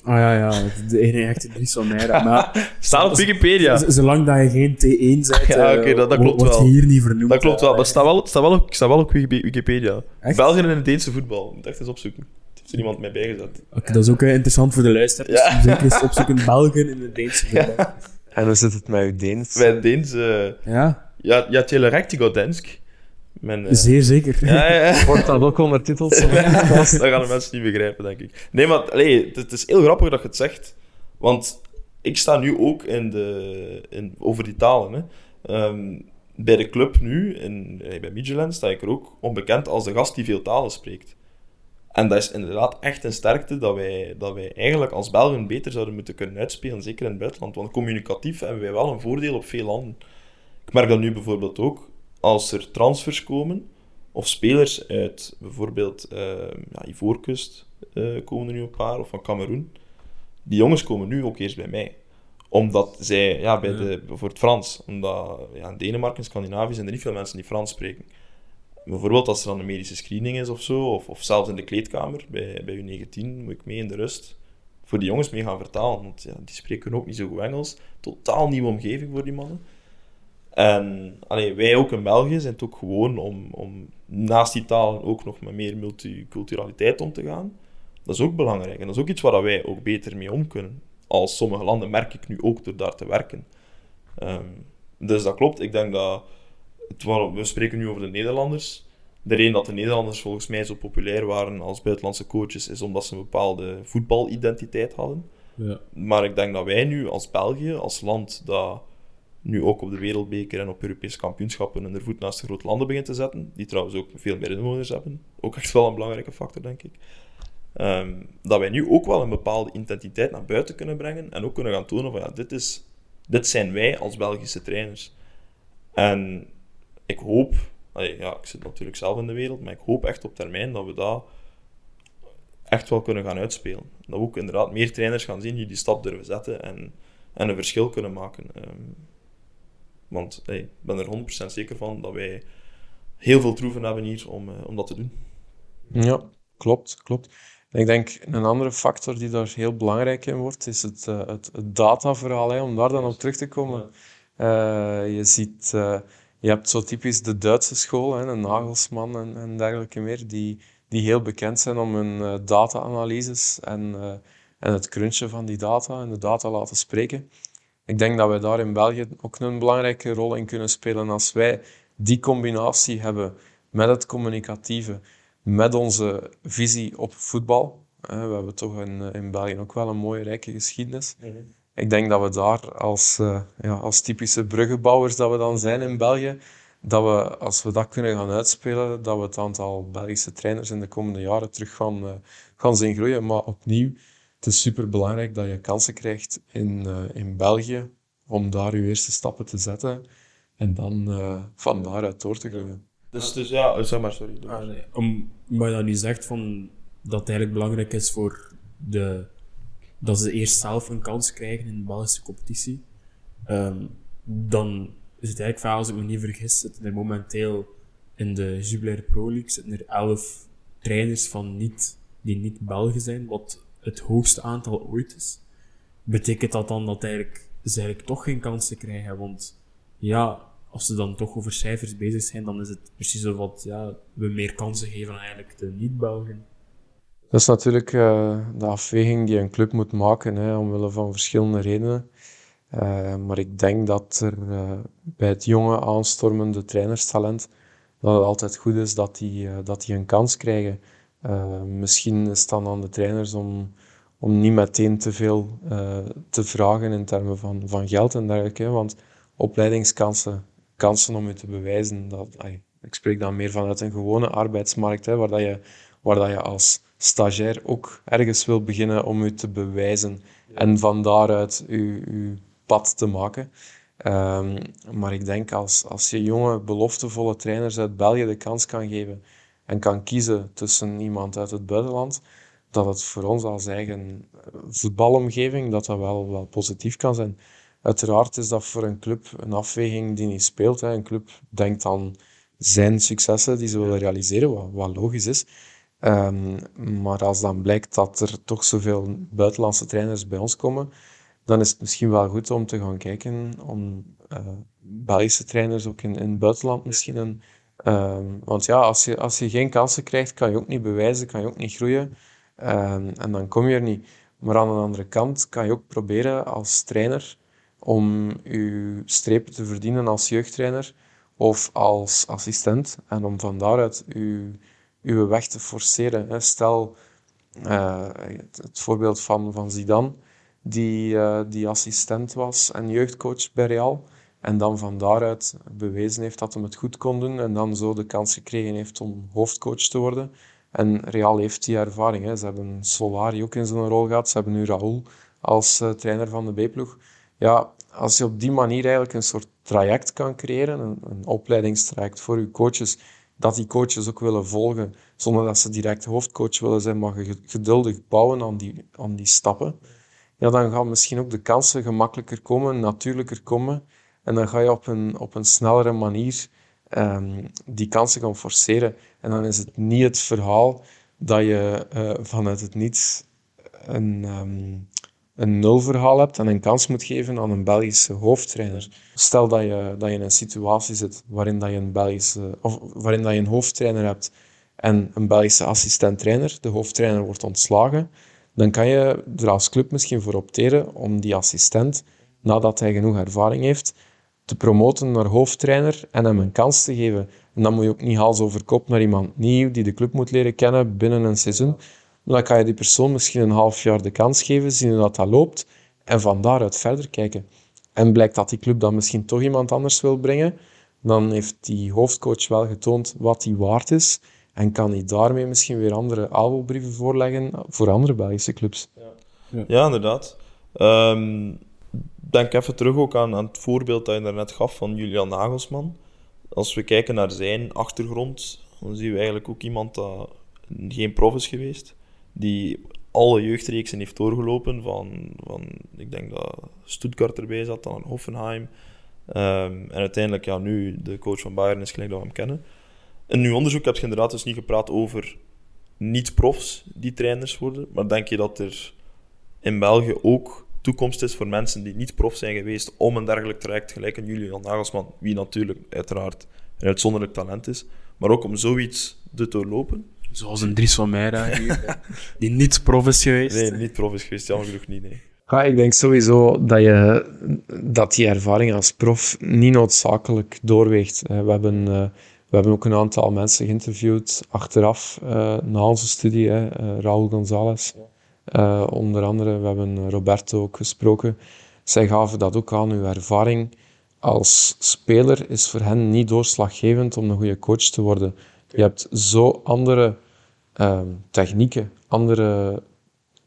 Ah ja, ja, de ene echte Dries van. Maar staat op Wikipedia. Zolang dat je geen T1 zet, ja, okay, dat, dat klopt wordt wel. hier niet vernoemd. Dat klopt wel, maar staat wel, staat wel, op, staat wel op Wikipedia. Echt? België en het Deense voetbal. Moet echt eens opzoeken. Heeft er iemand mij bijgezet. Oké, okay, dat is ook uh, interessant voor de luisteraars. Ja. Dus zeker eens opzoeken België in het Deense voetbal. En hoe zit het met uw Deens? Met Deens... Uh, ja. Ja, ja Telerectigo Densk. Men, uh... Zeer zeker. Ja, ja. Wordt dat ook ondertiteld? dat gaan de mensen niet begrijpen, denk ik. Nee, maar allee, het, is heel grappig dat je het zegt. Want ik sta nu ook in de, in, over die talen. Hè. Um, bij de club nu, in, bij Midtjylland, sta ik er ook onbekend als de gast die veel talen spreekt. En dat is inderdaad echt een sterkte dat wij, dat wij eigenlijk als Belgen beter zouden moeten kunnen uitspelen, zeker in het buitenland. Want communicatief hebben wij wel een voordeel op veel landen. Ik merk dat nu bijvoorbeeld ook als er transfers komen, of spelers uit bijvoorbeeld uh, ja, Ivoorkust uh, komen er nu een paar, of van Cameroen. Die jongens komen nu ook eerst bij mij. Omdat zij, ja, bij de, voor het Frans, omdat ja, in Denemarken en Scandinavië zijn er niet veel mensen die Frans spreken. Bijvoorbeeld als er dan een medische screening is of zo, of, of zelfs in de kleedkamer bij, bij U19, moet ik mee in de rust voor die jongens mee gaan vertalen. Want ja, die spreken ook niet zo goed Engels. Totaal nieuwe omgeving voor die mannen. En allee, wij ook in België zijn het ook gewoon om, om naast die talen ook nog met meer multiculturaliteit om te gaan. Dat is ook belangrijk. En dat is ook iets waar wij ook beter mee om kunnen. Als sommige landen merk ik nu ook door daar te werken. Ehm, dus dat klopt. Ik denk dat... Het, we spreken nu over de Nederlanders. De reden dat de Nederlanders volgens mij zo populair waren als buitenlandse coaches, is omdat ze een bepaalde voetbalidentiteit hadden. Ja. Maar ik denk dat wij nu als België, als land dat nu ook op de Wereldbeker en op Europese kampioenschappen hun voet naast de grote landen begint te zetten, die trouwens ook veel meer inwoners hebben. Ook echt wel een belangrijke factor, denk ik. Ehm, dat wij nu ook wel een bepaalde identiteit naar buiten kunnen brengen en ook kunnen gaan tonen van ja, dit, is, dit zijn wij als Belgische trainers. En ik hoop, ja, ik zit natuurlijk zelf in de wereld, maar ik hoop echt op termijn dat we dat echt wel kunnen gaan uitspelen. Dat we ook inderdaad meer trainers gaan zien die die stap durven zetten en, en een verschil kunnen maken. Ehm, want ik ben er 100% zeker van dat wij heel veel troeven hebben hier om, uh, om dat te doen. Ja, klopt, klopt. Ik denk een andere factor die daar heel belangrijk in wordt, is het, uh, het, het, dataverhaal. Hè, om daar dan op terug te komen. Uh, je ziet, je hebt zo typisch de Duitse school, hè, een Nagelsman en, en dergelijke meer, die, die heel bekend zijn om hun data-analyses en, en het crunchen van die data en de data laten spreken ik denk dat wij daar in België ook een belangrijke rol in kunnen spelen als wij die combinatie hebben met het communicatieve, met onze visie op voetbal. We hebben toch in, in België ook wel een mooie, rijke geschiedenis. Mhm. Ik denk dat we daar als, eh, ja, als typische bruggenbouwers dat we dan zijn in België, dat we, als we dat kunnen gaan uitspelen, dat we het aantal Belgische trainers in de komende jaren terug gaan, uh, gaan zien groeien. Maar opnieuw, het is super belangrijk dat je kansen krijgt in, uh, in België om daar je eerste stappen te zetten en dan uh, van daaruit door te groeien. Dus, dus ja, zeg maar, sorry. Ah, nee. Om, wat je dan nu zegt, van, dat het eigenlijk belangrijk is voor de, dat ze eerst zelf een kans krijgen in de Belgische competitie, um, dan is het eigenlijk vaak, als ik me niet vergis, zitten er momenteel in de Jubilair Pro League zitten er elf trainers van niet, die niet Belgen zijn, wat het hoogste aantal ooit is, betekent dat dan dat eigenlijk, ze eigenlijk toch geen kansen krijgen. Want ja, als ze dan toch over cijfers bezig zijn, dan is het precies of wat ja, we meer kansen geven aan eigenlijk de niet-Belgen. Dat is natuurlijk uh, de afweging die een club moet maken, hè, omwille van verschillende redenen. Uh, maar ik denk dat er uh, bij het jonge aanstormende trainerstalent dat het altijd goed is dat die, dat die een kans krijgen. Uh, misschien is het dan aan de trainers om, om niet meteen te veel uh, te vragen in termen van, van geld en dergelijke. Want opleidingskansen, kansen om je te bewijzen, dat, ay, ik spreek dan meer vanuit een gewone arbeidsmarkt, hè, waar, dat je, waar dat je als stagiair ook ergens wil beginnen om je te bewijzen en van daaruit je, je pad te maken. Um, maar ik denk als, als je jonge, beloftevolle trainers uit België de kans kan geven en kan kiezen tussen iemand uit het buitenland, dat het voor ons als eigen voetbalomgeving dat dat wel, wel positief kan zijn. Uiteraard is dat voor een club een afweging die niet speelt. Hè. Een club denkt aan zijn successen die ze willen realiseren, wat, wat logisch is. Um, maar als dan blijkt dat er toch zoveel buitenlandse trainers bij ons komen, dan is het misschien wel goed om te gaan kijken om uh, Belgische trainers ook in, in het buitenland misschien een Um, want ja, als je, als je geen kansen krijgt, kan je ook niet bewijzen, kan je ook niet groeien. Um, en dan kom je er niet. Maar aan de andere kant kan je ook proberen als trainer om je strepen te verdienen als jeugdtrainer of als assistent. En om van daaruit je, je weg te forceren. Stel, uh, het, voorbeeld van, van Zidane, die, uh, die assistent was en jeugdcoach bij Real. En dan van daaruit bewezen heeft dat hij het goed kon doen. En dan zo de kans gekregen heeft om hoofdcoach te worden. En Real heeft die ervaring. Hè. Ze hebben Solari ook in zo'n rol gehad. Ze hebben nu Raúl als uh, trainer van de B-ploeg. Ja, als je op die manier eigenlijk een soort traject kan creëren, een, een opleidingstraject voor je coaches, dat die coaches ook willen volgen, zonder dat ze direct hoofdcoach willen zijn, maar geduldig bouwen aan die, aan die stappen, ja, dan gaan misschien ook de kansen gemakkelijker komen, natuurlijker komen. En dan ga je op een, op een snellere manier um, die kansen gaan forceren. En dan is het niet het verhaal dat je uh, vanuit het niets een, um, een nulverhaal hebt en een kans moet geven aan een Belgische hoofdtrainer. Stel dat je, dat je in een situatie zit waarin, dat je, een Belgische, of waarin dat je een hoofdtrainer hebt en een Belgische assistent-trainer, de hoofdtrainer wordt ontslagen, dan kan je er als club misschien voor opteren om die assistent, nadat hij genoeg ervaring heeft, te promoten naar hoofdtrainer en hem een kans te geven. En dan moet je ook niet hals over kop naar iemand nieuw die de club moet leren kennen binnen een seizoen. Dan kan je die persoon misschien een half jaar de kans geven, zien dat dat loopt en van daaruit verder kijken. En blijkt dat die club dan misschien toch iemand anders wil brengen, dan heeft die hoofdcoach wel getoond wat hij waard is en kan hij daarmee misschien weer andere aanbodbrieven voorleggen voor andere Belgische clubs. Ja, ja inderdaad. Um, denk even terug ook aan, aan het voorbeeld dat je daarnet gaf van Julian Nagelsman. Als we kijken naar zijn achtergrond, dan zien we eigenlijk ook iemand dat geen prof is geweest, die alle jeugdreeksen heeft doorgelopen, van, van ik denk dat Stuttgart erbij zat, dan Hoffenheim. Um, en uiteindelijk, ja, nu de coach van Bayern is gelijk dat we hem kennen. In uw onderzoek heb je inderdaad dus niet gepraat over niet-profs die trainers worden, maar denk je dat er in België ook toekomst is voor mensen die niet prof zijn geweest om een dergelijk traject, gelijk een Julian Nagelsman, wie natuurlijk uiteraard een uitzonderlijk talent is, maar ook om zoiets te doorlopen. Zoals een Dries van Meijra die niet prof is geweest. Nee, niet prof is geweest, jammer genoeg niet, nee. Ja, ik denk sowieso dat, je, dat die ervaring als prof niet noodzakelijk doorweegt. We hebben, eh, we hebben ook een aantal mensen geïnterviewd achteraf uh, na onze studie. Hè. Uh, Raúl González, uh, onder andere, we hebben Roberto ook gesproken. Zij gaven dat ook aan. Uw ervaring als speler is voor hen niet doorslaggevend om een goede coach te worden. Je hebt zo andere uh, technieken, andere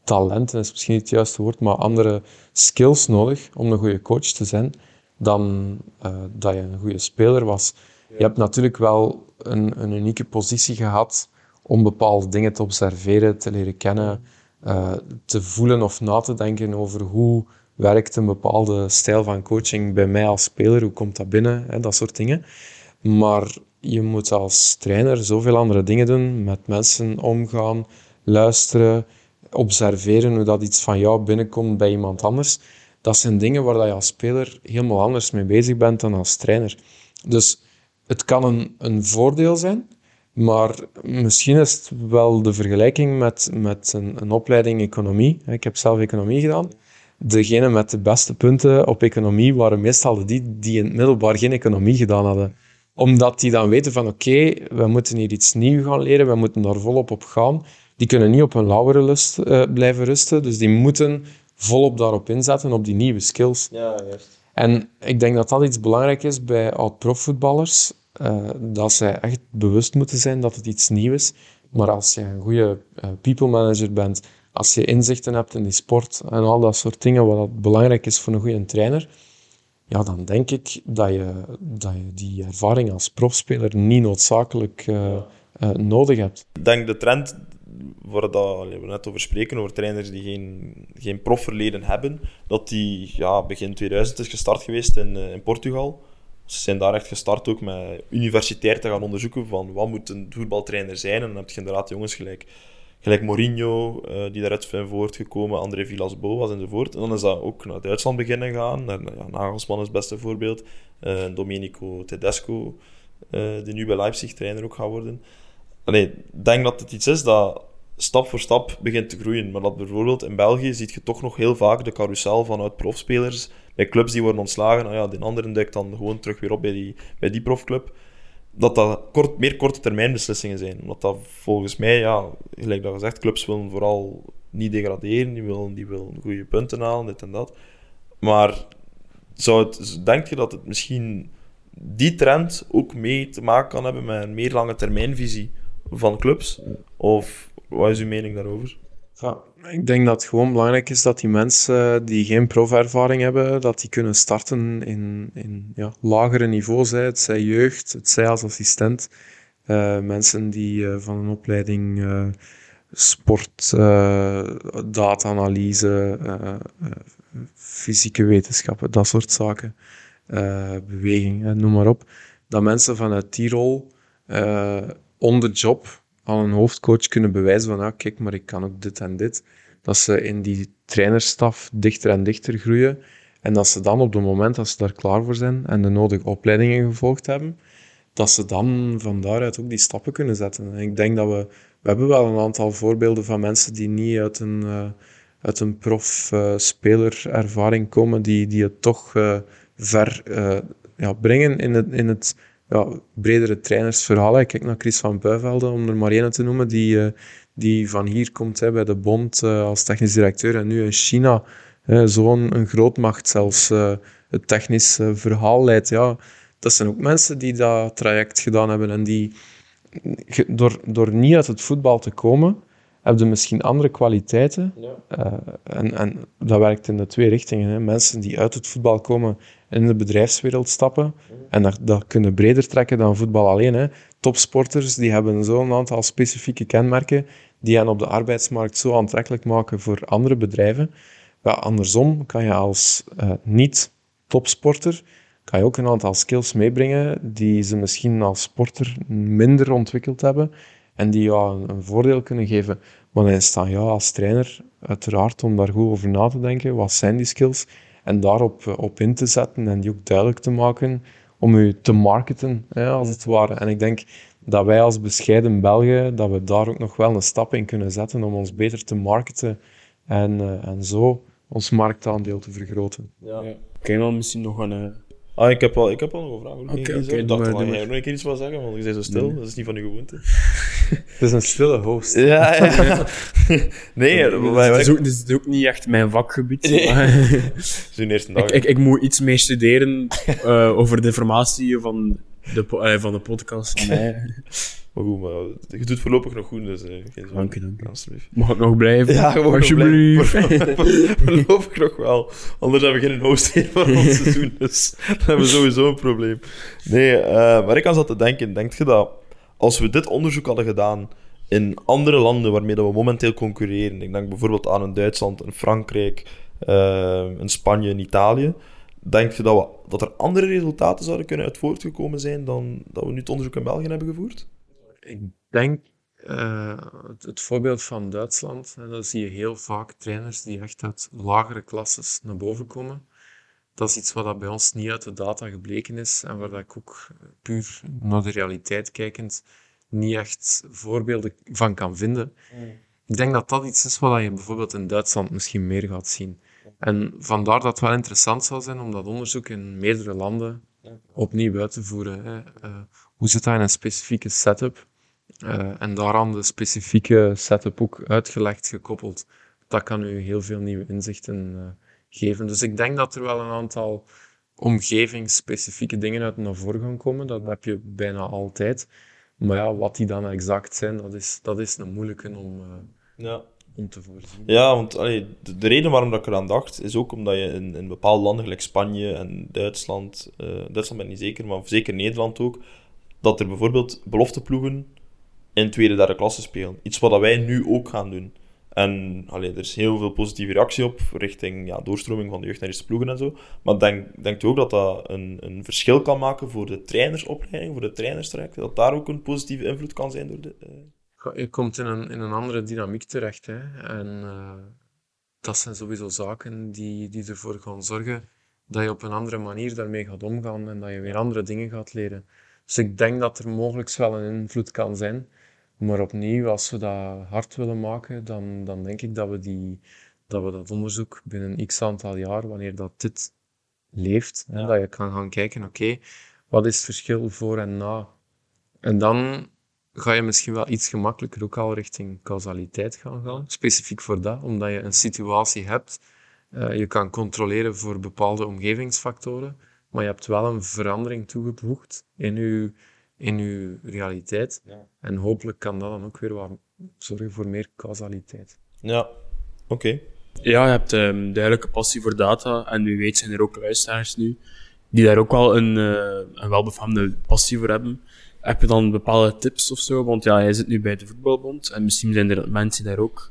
talenten is misschien niet het juiste woord, maar andere skills nodig om een goede coach te zijn dan uh, dat je een goede speler was. Je hebt natuurlijk wel een, een unieke positie gehad om bepaalde dingen te observeren, te leren kennen, uh, te voelen of na te denken over hoe werkt een bepaalde stijl van coaching bij mij als speler, hoe komt dat binnen, hè, dat soort dingen. Maar je moet als trainer zoveel andere dingen doen, met mensen omgaan, luisteren, observeren hoe dat iets van jou binnenkomt bij iemand anders. Dat zijn dingen waar je als speler helemaal anders mee bezig bent dan als trainer. Dus het kan een, een voordeel zijn, maar misschien is het wel de vergelijking met, met een, een opleiding economie. Ik heb zelf economie gedaan. Degenen met de beste punten op economie waren meestal die die in het middelbaar geen economie gedaan hadden. Omdat die dan weten van oké, we moeten hier iets nieuws gaan leren, we moeten daar volop op gaan. Die kunnen niet op hun lauwere lust uh, blijven rusten, dus die moeten volop daarop inzetten, op die nieuwe skills. Ja, juist. En ik denk dat dat iets belangrijk is bij oud-profvoetballers. Uh, dat zij echt bewust moeten zijn dat het iets nieuws is. Maar als je een goede uh, people manager bent, als je inzichten hebt in die sport en al dat soort dingen, wat belangrijk is voor een goede trainer, ja, dan denk ik dat je, dat je die ervaring als profspeler niet noodzakelijk uh, nodig hebt. Ik denk de trend waar dat, we net over spreken, over trainers die geen, geen profverleden hebben, dat die ja, begin 2000 is gestart geweest in, in Portugal. Ze zijn daar echt gestart ook met universitair te gaan onderzoeken van wat moet een voetbaltrainer zijn. En dan heb je inderdaad jongens gelijk, gelijk Mourinho, uh, die daaruit zijn voortgekomen, André Villas-Boas enzovoort. En dan is dat ook naar Duitsland beginnen gaan. Naar, ja, Nagelsman is het beste voorbeeld. Uh, Domenico Tedesco, uh, die nu bij Leipzig trainer ook gaat worden. ik denk dat het iets is dat stap voor stap begint te groeien. Maar dat bijvoorbeeld in België ziet je toch nog heel vaak de carousel vanuit profspelers bij clubs die worden ontslagen. Nou ja, die andere duikt dan gewoon terug weer op bij die, bij die profclub. Dat dat kort, meer korte termijn beslissingen zijn. Omdat dat volgens mij, ja, gelijk dat gezegd, clubs willen vooral niet degraderen. Die willen, die willen goede punten halen, dit en dat. Maar zou het, denk je dat het misschien die trend ook mee te maken kan hebben met een meer lange termijnvisie van clubs? Of wat is uw mening daarover? Ja, ik denk dat het gewoon belangrijk is dat die mensen die geen profervaring hebben, dat die kunnen starten in, in ja, lagere niveaus. Het zij jeugd, het zij als assistent. Uh, mensen die uh, van een opleiding uh, sport, data-analyse, fysieke wetenschappen, dat soort zaken, beweging, noem maar op. Dat mensen vanuit die rol on the job aan een hoofdcoach kunnen bewijzen van, ah, kijk, maar ik kan ook dit en dit. Dat ze in die trainerstaf dichter en dichter groeien. En dat ze dan op het moment dat ze daar klaar voor zijn en de nodige opleidingen gevolgd hebben, dat ze dan van daaruit ook die stappen kunnen zetten. En ik denk dat we, we hebben wel een aantal voorbeelden van mensen die niet uit een, uh, uit een prof-speler-ervaring uh, komen, die, die het toch uh, ver ja, brengen in het, in het ja, bredere trainersverhaal. Ik kijk naar Chris van Buivelde, om er maar één te noemen, die, uh, die van hier komt hè, bij de Bond uh, als technisch directeur en nu in China zo'n grootmacht zelfs het technisch verhaal leidt. Ja, dat zijn ook mensen die dat traject gedaan hebben en die door, door niet uit het voetbal te komen, hebben misschien andere kwaliteiten. Ja. en, en dat werkt in de twee richtingen. Hè. Mensen die uit het voetbal komen in de bedrijfswereld stappen. En dat, dat kunnen breder trekken dan voetbal alleen. Hè. Topsporters die hebben zo'n aantal specifieke kenmerken die hen op de arbeidsmarkt zo aantrekkelijk maken voor andere bedrijven. Ja, andersom kan je als uh, niet-topsporter kan je ook een aantal skills meebrengen die ze misschien als sporter minder ontwikkeld hebben en die jou een, een voordeel kunnen geven. Maar dan staan jou als trainer uiteraard om daar goed over na te denken. Wat zijn die skills? En daarop eh, op in te zetten en die ook duidelijk te maken om u te marketen, hè, als het ware. En ik denk dat wij als bescheiden Belgen, dat we daar ook nog wel een stap in kunnen zetten om ons beter te marketen en, uh, en zo ons marktaandeel te vergroten. Ja. ja. Kan je dan misschien nog een... Uh... Ah, ik heb wel, ik heb wel nog een vraag. Oké, okay, okay, ik dacht dat jij nog een keer iets wil zeggen, want je zei zo stil. Nee. Dat is niet van uw gewoonte. Het is een stille host. Ja, ja. nee, het is, ook, het is ook niet echt mijn vakgebied. Nee. is uw eerste dag. Ik, ik, ik, moet iets meer studeren uh, over de informatie van de, uh, van de podcast van mij. Maar goed, maar je doet voorlopig nog goed, dus uh, geen Dank je, dank je. Mag ik nog blijven? Ja, gewoon Alsjeblieft. voorlopig nog wel. Anders hebben we geen host meer voor ons seizoen, dus dan hebben we sowieso een probleem. Nee, uh, maar ik aan zat te denken, denk je dat als we dit onderzoek hadden gedaan in andere landen waarmee we momenteel concurreren, ik denk bijvoorbeeld aan een Duitsland, een Frankrijk, uh, een Spanje, een Italië, denk je dat, we, dat er andere resultaten zouden kunnen uit voortgekomen zijn dan dat we nu het onderzoek in België hebben gevoerd? Ik denk uh, het, voorbeeld van Duitsland, hè, dan zie je heel vaak trainers die echt uit lagere klasses naar boven komen dat is iets wat dat bij ons niet uit de data gebleken is en waar dat ik ook puur naar de realiteit kijkend niet echt voorbeelden van kan vinden. Mm. Ik denk dat dat iets is wat je bijvoorbeeld in Duitsland misschien meer gaat zien. En vandaar dat het wel interessant zal zijn om dat onderzoek in meerdere landen opnieuw uit te voeren. Hè. Uh, hoe zit dat in een specifieke setup? Uh, en daaraan de specifieke setup ook uitgelegd, gekoppeld. Dat kan u heel veel nieuwe inzichten uh, geven. Dus ik denk dat er wel een aantal omgevingsspecifieke dingen uit naar voren gaan komen. Dat heb je bijna altijd. Maar ja, wat die dan exact zijn, dat is, dat is een moeilijke om, uh, ja. om te voorzien. Ja, want allee, de, de, reden waarom dat ik eraan dacht, is ook omdat je in, in bepaalde landen, gelijk Spanje en Duitsland, uh, Duitsland ben ik niet zeker, maar zeker Nederland ook, dat er bijvoorbeeld belofteploegen in tweede, derde klasse spelen. Iets wat wij nu ook gaan doen. En allee, er is heel veel positieve reactie op richting ja, doorstroming van de jeugd naar eerste ploegen en zo. Maar denk, denkt u ook dat dat een, een verschil kan maken voor de trainersopleiding, voor de trainerstrek? Dat daar ook een positieve invloed kan zijn door de... Uh... Je komt in een, in een andere dynamiek terecht. Hè? En uh, dat zijn sowieso zaken die, die ervoor gaan zorgen dat je op een andere manier daarmee gaat omgaan en dat je weer andere dingen gaat leren. Dus ik denk dat er mogelijk wel een invloed kan zijn. Maar opnieuw, als we dat hard willen maken, dan, dan denk ik dat we, die, dat we dat onderzoek binnen x aantal jaar, wanneer dat dit leeft, hè, dat je kan gaan kijken, oké, wat is het verschil voor en na? En dan ga je misschien wel iets gemakkelijker ook al richting causaliteit gaan gaan, specifiek voor dat, omdat je een situatie hebt, uh, je kan controleren voor bepaalde omgevingsfactoren, maar je hebt wel een verandering toegevoegd in je in je realiteit. Ja. En hopelijk kan dat dan ook weer wat zorgen voor meer causaliteit. Ja, oké. Ja, je hebt um, duidelijke passie voor data. En wie weet zijn er ook luisteraars nu die daar ook wel een, uh, een welbefaamde passie voor hebben. Heb je dan bepaalde tips of zo? Want ja, jij zit nu bij de voetbalbond en misschien zijn er mensen die daar ook,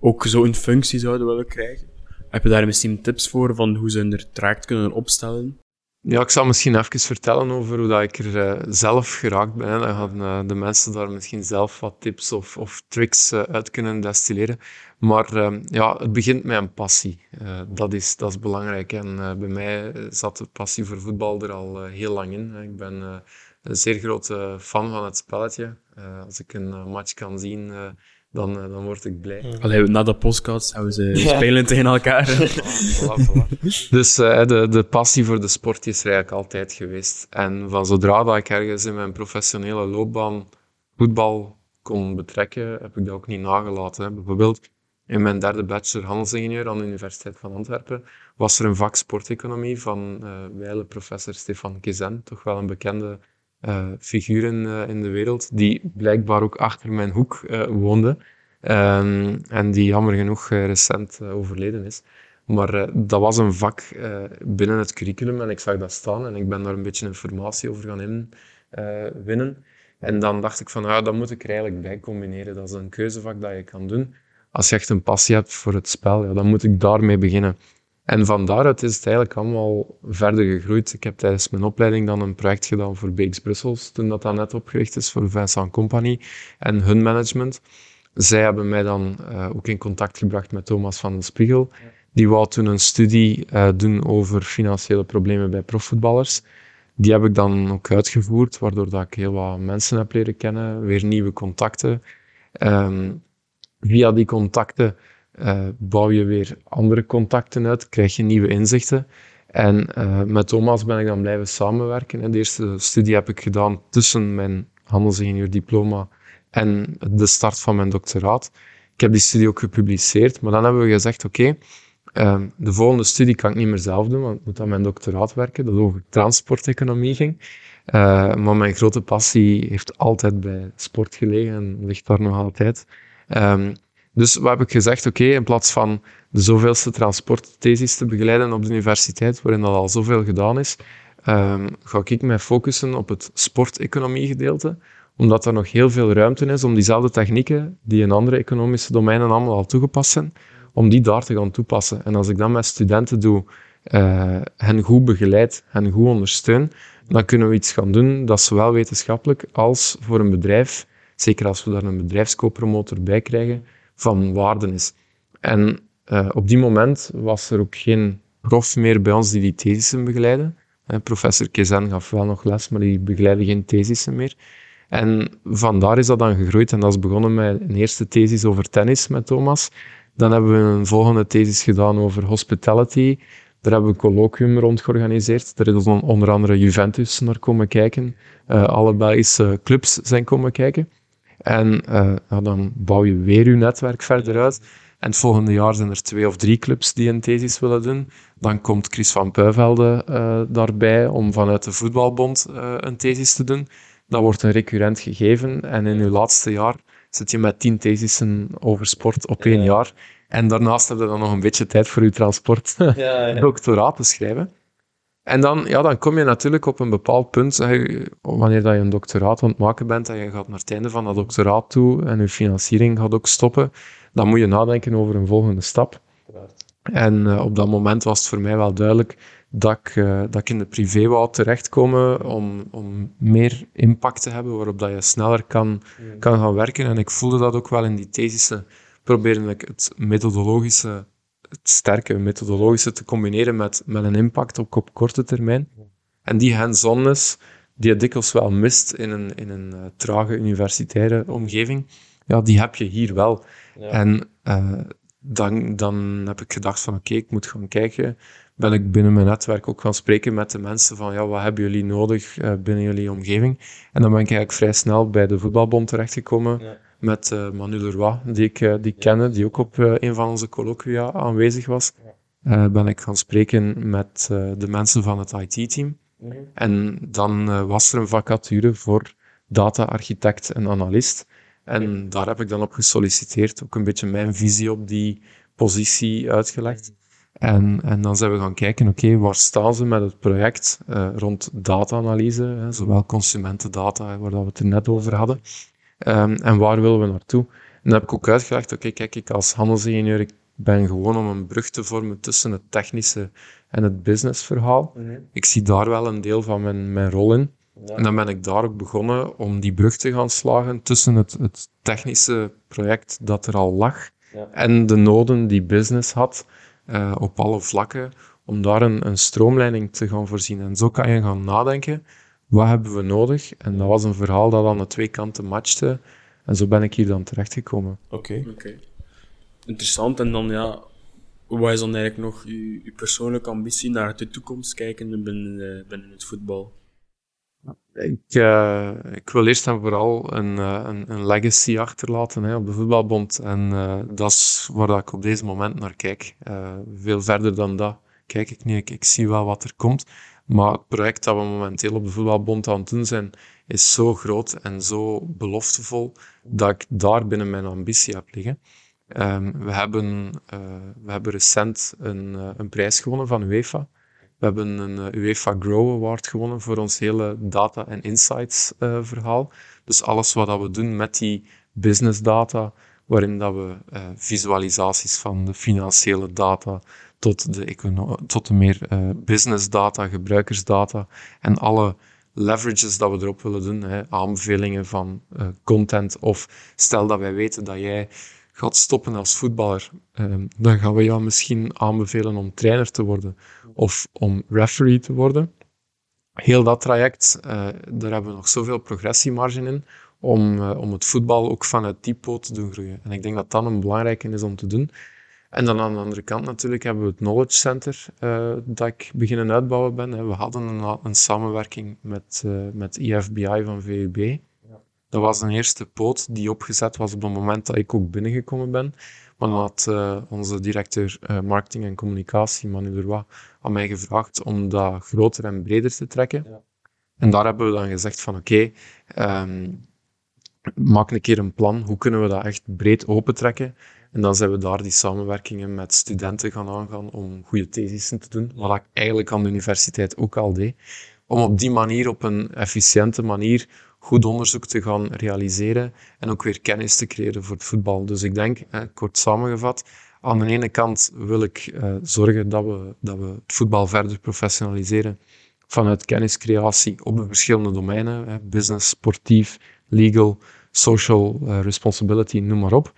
ook zo een functie zouden willen krijgen. Heb je daar misschien tips voor van hoe ze hun traject kunnen opstellen? Ja, ik zal misschien even vertellen over hoe dat ik er uh, zelf geraakt ben. Dan gaan uh, de mensen daar misschien zelf wat tips of, of tricks uh, uit kunnen destilleren. Maar ja, het begint met een passie. dat, is, dat is belangrijk. En bij mij zat de passie voor voetbal er al heel lang in. Ik ben een zeer grote fan van het spelletje. als ik een match kan zien dan, uh, dan word ik blij. Allee, na de podcast zouden ze ja. spelen tegen elkaar. voilà, voilà. Dus uh, de, de passie voor de sport is er eigenlijk altijd geweest. En van zodra dat ik ergens in mijn professionele loopbaan voetbal kon betrekken, heb ik dat ook niet nagelaten. Hè. Bijvoorbeeld in mijn derde bachelor handelsingenieur aan de Universiteit van Antwerpen was er een vak sporteconomie van uh, wijle professor Stefan Kizen, toch wel een bekende uh, figuren uh, in de wereld, die blijkbaar ook achter mijn hoek uh, woonde. Um, en die jammer genoeg recent overleden is. Maar dat was een vak binnen het curriculum en ik zag dat staan en ik ben daar een beetje informatie over gaan in, winnen. En dan dacht ik van, ah, dat moet ik er eigenlijk bij combineren. Dat is een keuzevak dat je kan doen. Als je echt een passie hebt voor het spel, ja, dan moet ik daarmee beginnen. En van daaruit is het eigenlijk allemaal verder gegroeid. Ik heb tijdens mijn opleiding dan een project gedaan voor Beeks Brussels, toen dat dan net opgericht is voor Vincent Company en hun management. Zij hebben mij dan uh, ook in contact gebracht met Thomas van den Spiegel. Die wou toen een studie uh, doen over financiële problemen bij profvoetballers. Die heb ik dan ook uitgevoerd, waardoor dat ik heel wat mensen heb leren kennen, weer nieuwe contacten. Um, via die contacten uh, bouw je weer andere contacten uit, krijg je nieuwe inzichten. En uh, met Thomas ben ik dan blijven samenwerken. De eerste studie heb ik gedaan tussen mijn diploma en de start van mijn doctoraat. Ik heb die studie ook gepubliceerd, maar dan hebben we gezegd, oké, uh, de volgende studie kan ik niet meer zelf doen, want ik moet aan mijn doctoraat werken, dat over transporteconomie ging. Maar mijn grote passie heeft altijd bij sport gelegen en ligt daar nog altijd. Um, dus wat heb ik gezegd? Oké, in plaats van de zoveelste transportthesis te begeleiden op de universiteit, waarin dat al zoveel gedaan is, um, ga ik mij focussen op het sporteconomie gedeelte, omdat er nog heel veel ruimte is om diezelfde technieken, die in andere economische domeinen allemaal al toegepast zijn, om die daar te gaan toepassen. En als ik dat met studenten doe, uh, hen goed begeleid, hen goed ondersteun, dan kunnen we iets gaan doen dat zowel wetenschappelijk als voor een bedrijf, zeker als we daar een bedrijfskooppromotor bij krijgen, van waarde is. En uh, op die moment was er ook geen prof meer bij ons die die thesissen begeleidde. Uh, professor Kezen gaf wel nog les, maar die begeleidde geen thesissen meer. En vandaar is dat dan gegroeid. En dat is begonnen met een eerste thesis over tennis met Thomas. Dan hebben we een volgende thesis gedaan over hospitality. Daar hebben we een colloquium rond georganiseerd. Daar is onder andere Juventus naar komen kijken. Uh, alle Belgische clubs zijn komen kijken. En ja, dan bouw je weer je netwerk verder uit. En het volgende jaar zijn er twee of drie clubs die een thesis willen doen. Dan komt Chris van Puivelde uh, daarbij om vanuit de voetbalbond uh, een thesis te doen. Dat wordt een recurrent gegeven. En in je laatste jaar zit je met tien thesissen over sport op één jaar. En daarnaast heb je dan nog een beetje tijd voor je transport ja, ja. doctoraat te schrijven. En dan, ja, dan kom je natuurlijk op een bepaald punt, wanneer dat je een doctoraat aan het maken bent en je gaat naar het einde van dat doctoraat toe en je financiering gaat ook stoppen, dan moet je nadenken over een volgende stap. En uh, op dat moment was het voor mij wel duidelijk dat ik, uh, dat ik in de privé wou terechtkomen om, om meer impact te hebben, waarop dat je sneller kan, kan gaan werken. En ik voelde dat ook wel in die thesissen. Probeerde ik het methodologische het sterke methodologische te combineren met, met een impact op, op korte termijn. En die hands-onness, die je dikwijls wel mist in een, in een uh, trage universitaire omgeving, ja, die heb je hier wel. Ja. En uh, dan, dan heb ik gedacht van oké, okay, ik moet gaan kijken. Ben ik binnen mijn netwerk ook gaan spreken met de mensen van ja, wat hebben jullie nodig uh, binnen jullie omgeving? En dan ben ik eigenlijk vrij snel bij de voetbalbond terechtgekomen. Ja met uh, Manu Leroy, die ik, uh, die kende, die ook op uh, een van onze colloquia aanwezig was. ben ik gaan spreken met de mensen van het IT-team. En dan was er een vacature voor data-architect en analist. En daar heb ik dan op gesolliciteerd, ook een beetje mijn visie op die positie uitgelegd. En, en dan zijn we gaan kijken, oké, waar staan ze met het project rond data-analyse, zowel consumentendata, waar dat we het er net over hadden, um, en waar willen we naartoe? En dan heb ik ook uitgelegd, oké, kijk, ik als handelsingenieur, ik ben gewoon om een brug te vormen tussen het technische en het businessverhaal. Mm Ik zie daar wel een deel van mijn, mijn rol in. En dan ben ik daar ook begonnen om die brug te gaan slagen tussen het, het technische project dat er al lag ja. en de noden die business had uh, op alle vlakken, om daar een, een stroomleiding te gaan voorzien. En zo kan je gaan nadenken, wat hebben we nodig? En dat was een verhaal dat aan de twee kanten matchte. En zo ben ik hier dan terechtgekomen. Oké. Okay. Interessant. En dan, ja, wat is dan eigenlijk nog je, persoonlijke ambitie naar de toekomst kijken binnen, uh, binnen het voetbal? Ik, uh, ik wil eerst en vooral een, uh, een, een, legacy achterlaten hè, op de voetbalbond. En uh, dat is waar ik op deze moment naar kijk. veel verder dan dat kijk ik niet. Ik, ik, zie wel wat er komt. Maar het project dat we momenteel op de voetbalbond aan het doen zijn, is zo groot en zo beloftevol dat ik daar binnen mijn ambitie heb liggen. Um, we, hebben, we hebben recent een, een prijs gewonnen van UEFA. We hebben een eh, UEFA Grow Award gewonnen voor ons hele data en insights uh, verhaal. Dus alles wat we doen met die business data, waarin dat we visualisaties van de financiële data tot de, tot de meer uh, business data, gebruikersdata en alle leverages dat we erop willen doen, hè, aanbevelingen van content of stel dat wij weten dat jij gaat stoppen als voetballer, ehm, dan gaan we jou misschien aanbevelen om trainer te worden of om referee te worden. Heel dat traject, uh, daar hebben we nog zoveel progressiemarge in om, om het voetbal ook vanuit die poot te doen groeien. En ik denk dat dat een belangrijke is om te doen. En dan aan de andere kant natuurlijk hebben we het Knowledge Center uh, dat ik beginnen uitbouwen ben. We hadden een, een samenwerking met, met IFBI van VUB. Dat was een eerste poot die opgezet was op het moment dat ik ook binnengekomen ben. Maar dan had uh, onze directeur marketing en communicatie, Manu Leroy, aan mij gevraagd om dat groter en breder te trekken. Ja. En daar hebben we dan gezegd van oké, okay, um, maak een keer een plan. Hoe kunnen we dat echt breed opentrekken? En dan zijn we daar die samenwerkingen met studenten gaan aangaan om goede thesissen te doen. Wat ik eigenlijk aan de universiteit ook al deed. Om op die manier, op een efficiënte manier, goed onderzoek te gaan realiseren en ook weer kennis te creëren voor het voetbal. Dus ik denk, kort samengevat, aan de ene kant wil ik uh, zorgen dat we, dat we het voetbal verder professionaliseren vanuit kenniscreatie op de verschillende domeinen, business, sportief, legal, social uh, responsibility, noem maar op.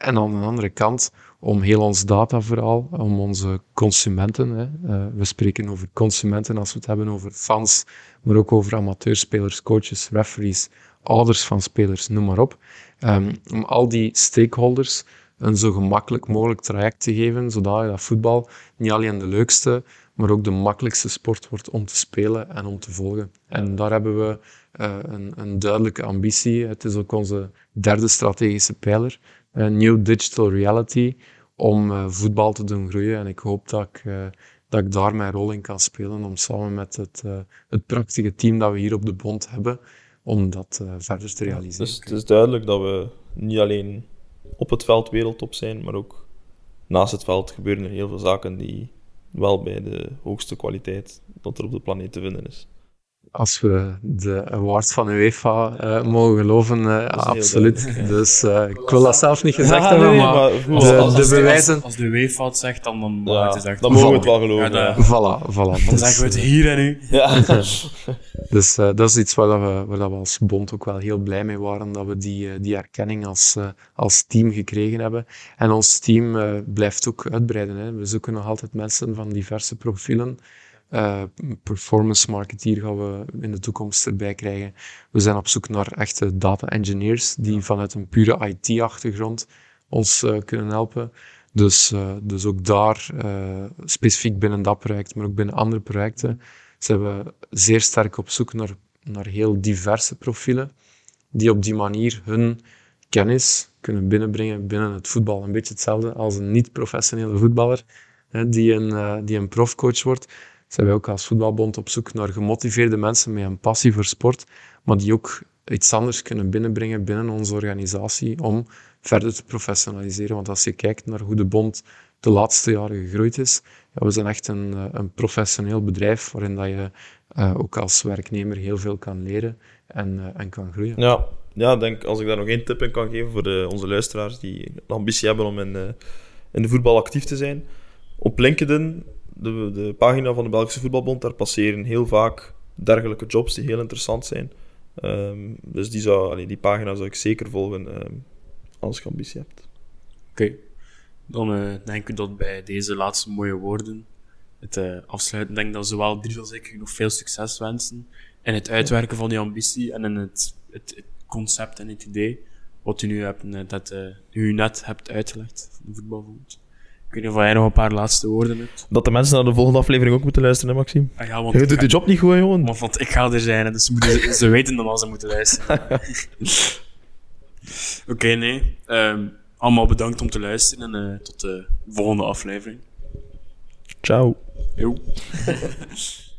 En aan de andere kant om heel ons dataverhaal, om onze consumenten, hè, uh, we spreken over consumenten als we het hebben over fans, maar ook over amateurspelers, coaches, referees, ouders van spelers, noem maar op. Um, om al die stakeholders een zo gemakkelijk mogelijk traject te geven, zodat dat voetbal niet alleen de leukste, maar ook de makkelijkste sport wordt om te spelen en om te volgen. En daar hebben we uh, een, een, duidelijke ambitie. Het is ook onze derde strategische pijler, New Digital Reality, om uh, voetbal te doen groeien. En ik hoop dat ik, dat ik daar mijn rol in kan spelen, om samen met het, het prachtige team dat we hier op de bond hebben, om dat verder te realiseren. dus het is duidelijk dat we niet alleen op het veld wereldtop zijn, maar ook naast het veld gebeuren er heel veel zaken die wel bij de hoogste kwaliteit dat er op de planeet te vinden is als we de awards van UEFA uh, mogen geloven, uh, absoluut. Dus uh, ik wil dat zelf niet gezegd ja, hebben, nee, maar, maar de, als, als, de, bewijzen... Als, als, de UEFA het zegt, dan, dan, ja, het echt, dan mogen we het wel geloven. De, voilà, voilà. Dan zeggen we het hier en nu. Ja. dus dat is iets waar, we, waar we als bond ook wel heel blij mee waren, dat we die, die erkenning als, als team gekregen hebben. En ons team blijft ook uitbreiden. Hè. We zoeken nog altijd mensen van diverse profielen. Uh, performance marketeer gaan we in de toekomst erbij krijgen. We zijn op zoek naar echte data engineers die vanuit een pure IT-achtergrond ons uh, kunnen helpen. Dus, uh, dus ook daar, specifiek binnen dat project, maar ook binnen andere projecten, zijn we zeer sterk op zoek naar, naar heel diverse profielen die op die manier hun kennis kunnen binnenbrengen binnen het voetbal. Een beetje hetzelfde als een niet-professionele voetballer die een, die een profcoach wordt zijn wij ook als voetbalbond op zoek naar gemotiveerde mensen met een passie voor sport, maar die ook iets anders kunnen binnenbrengen binnen onze organisatie om verder te professionaliseren. Want als je kijkt naar hoe de bond de laatste jaren gegroeid is, ja, we zijn echt een, eh, een professioneel bedrijf waarin dat je uh, ook als werknemer heel veel kan leren en, uh, en kan groeien. Ja, ja denk, als ik daar nog één tip in kan geven voor onze luisteraars die de ambitie hebben om in, in de voetbal actief te zijn. Op LinkedIn, de, de pagina van de Belgische Voetbalbond, daar passeren heel vaak dergelijke jobs die heel interessant zijn. Um, dus die, zou, die pagina zou ik zeker volgen um, als je ambitie hebt. Oké, dan uh, denk ik dat bij deze laatste mooie woorden het uh, afsluiten. denk dat zowel Dries als ik nog veel succes wensen in het uitwerken van die ambitie en in het, het, het concept en het idee wat u nu hebt, dat uh, u net hebt uitgelegd van de voetbalbond. Ik weet niet of jij nog een paar laatste woorden hebt. Dat de mensen naar de volgende aflevering ook moeten luisteren, hè, Maxime? Ah, ja, want je doet de job niet goed, jongen. Want, want ik ga er zijn, dus ze, moeten, ze weten dan als ze moeten luisteren. Oké, okay, nee. Um, allemaal bedankt om te luisteren en uh, tot de volgende aflevering. Ciao. Jo.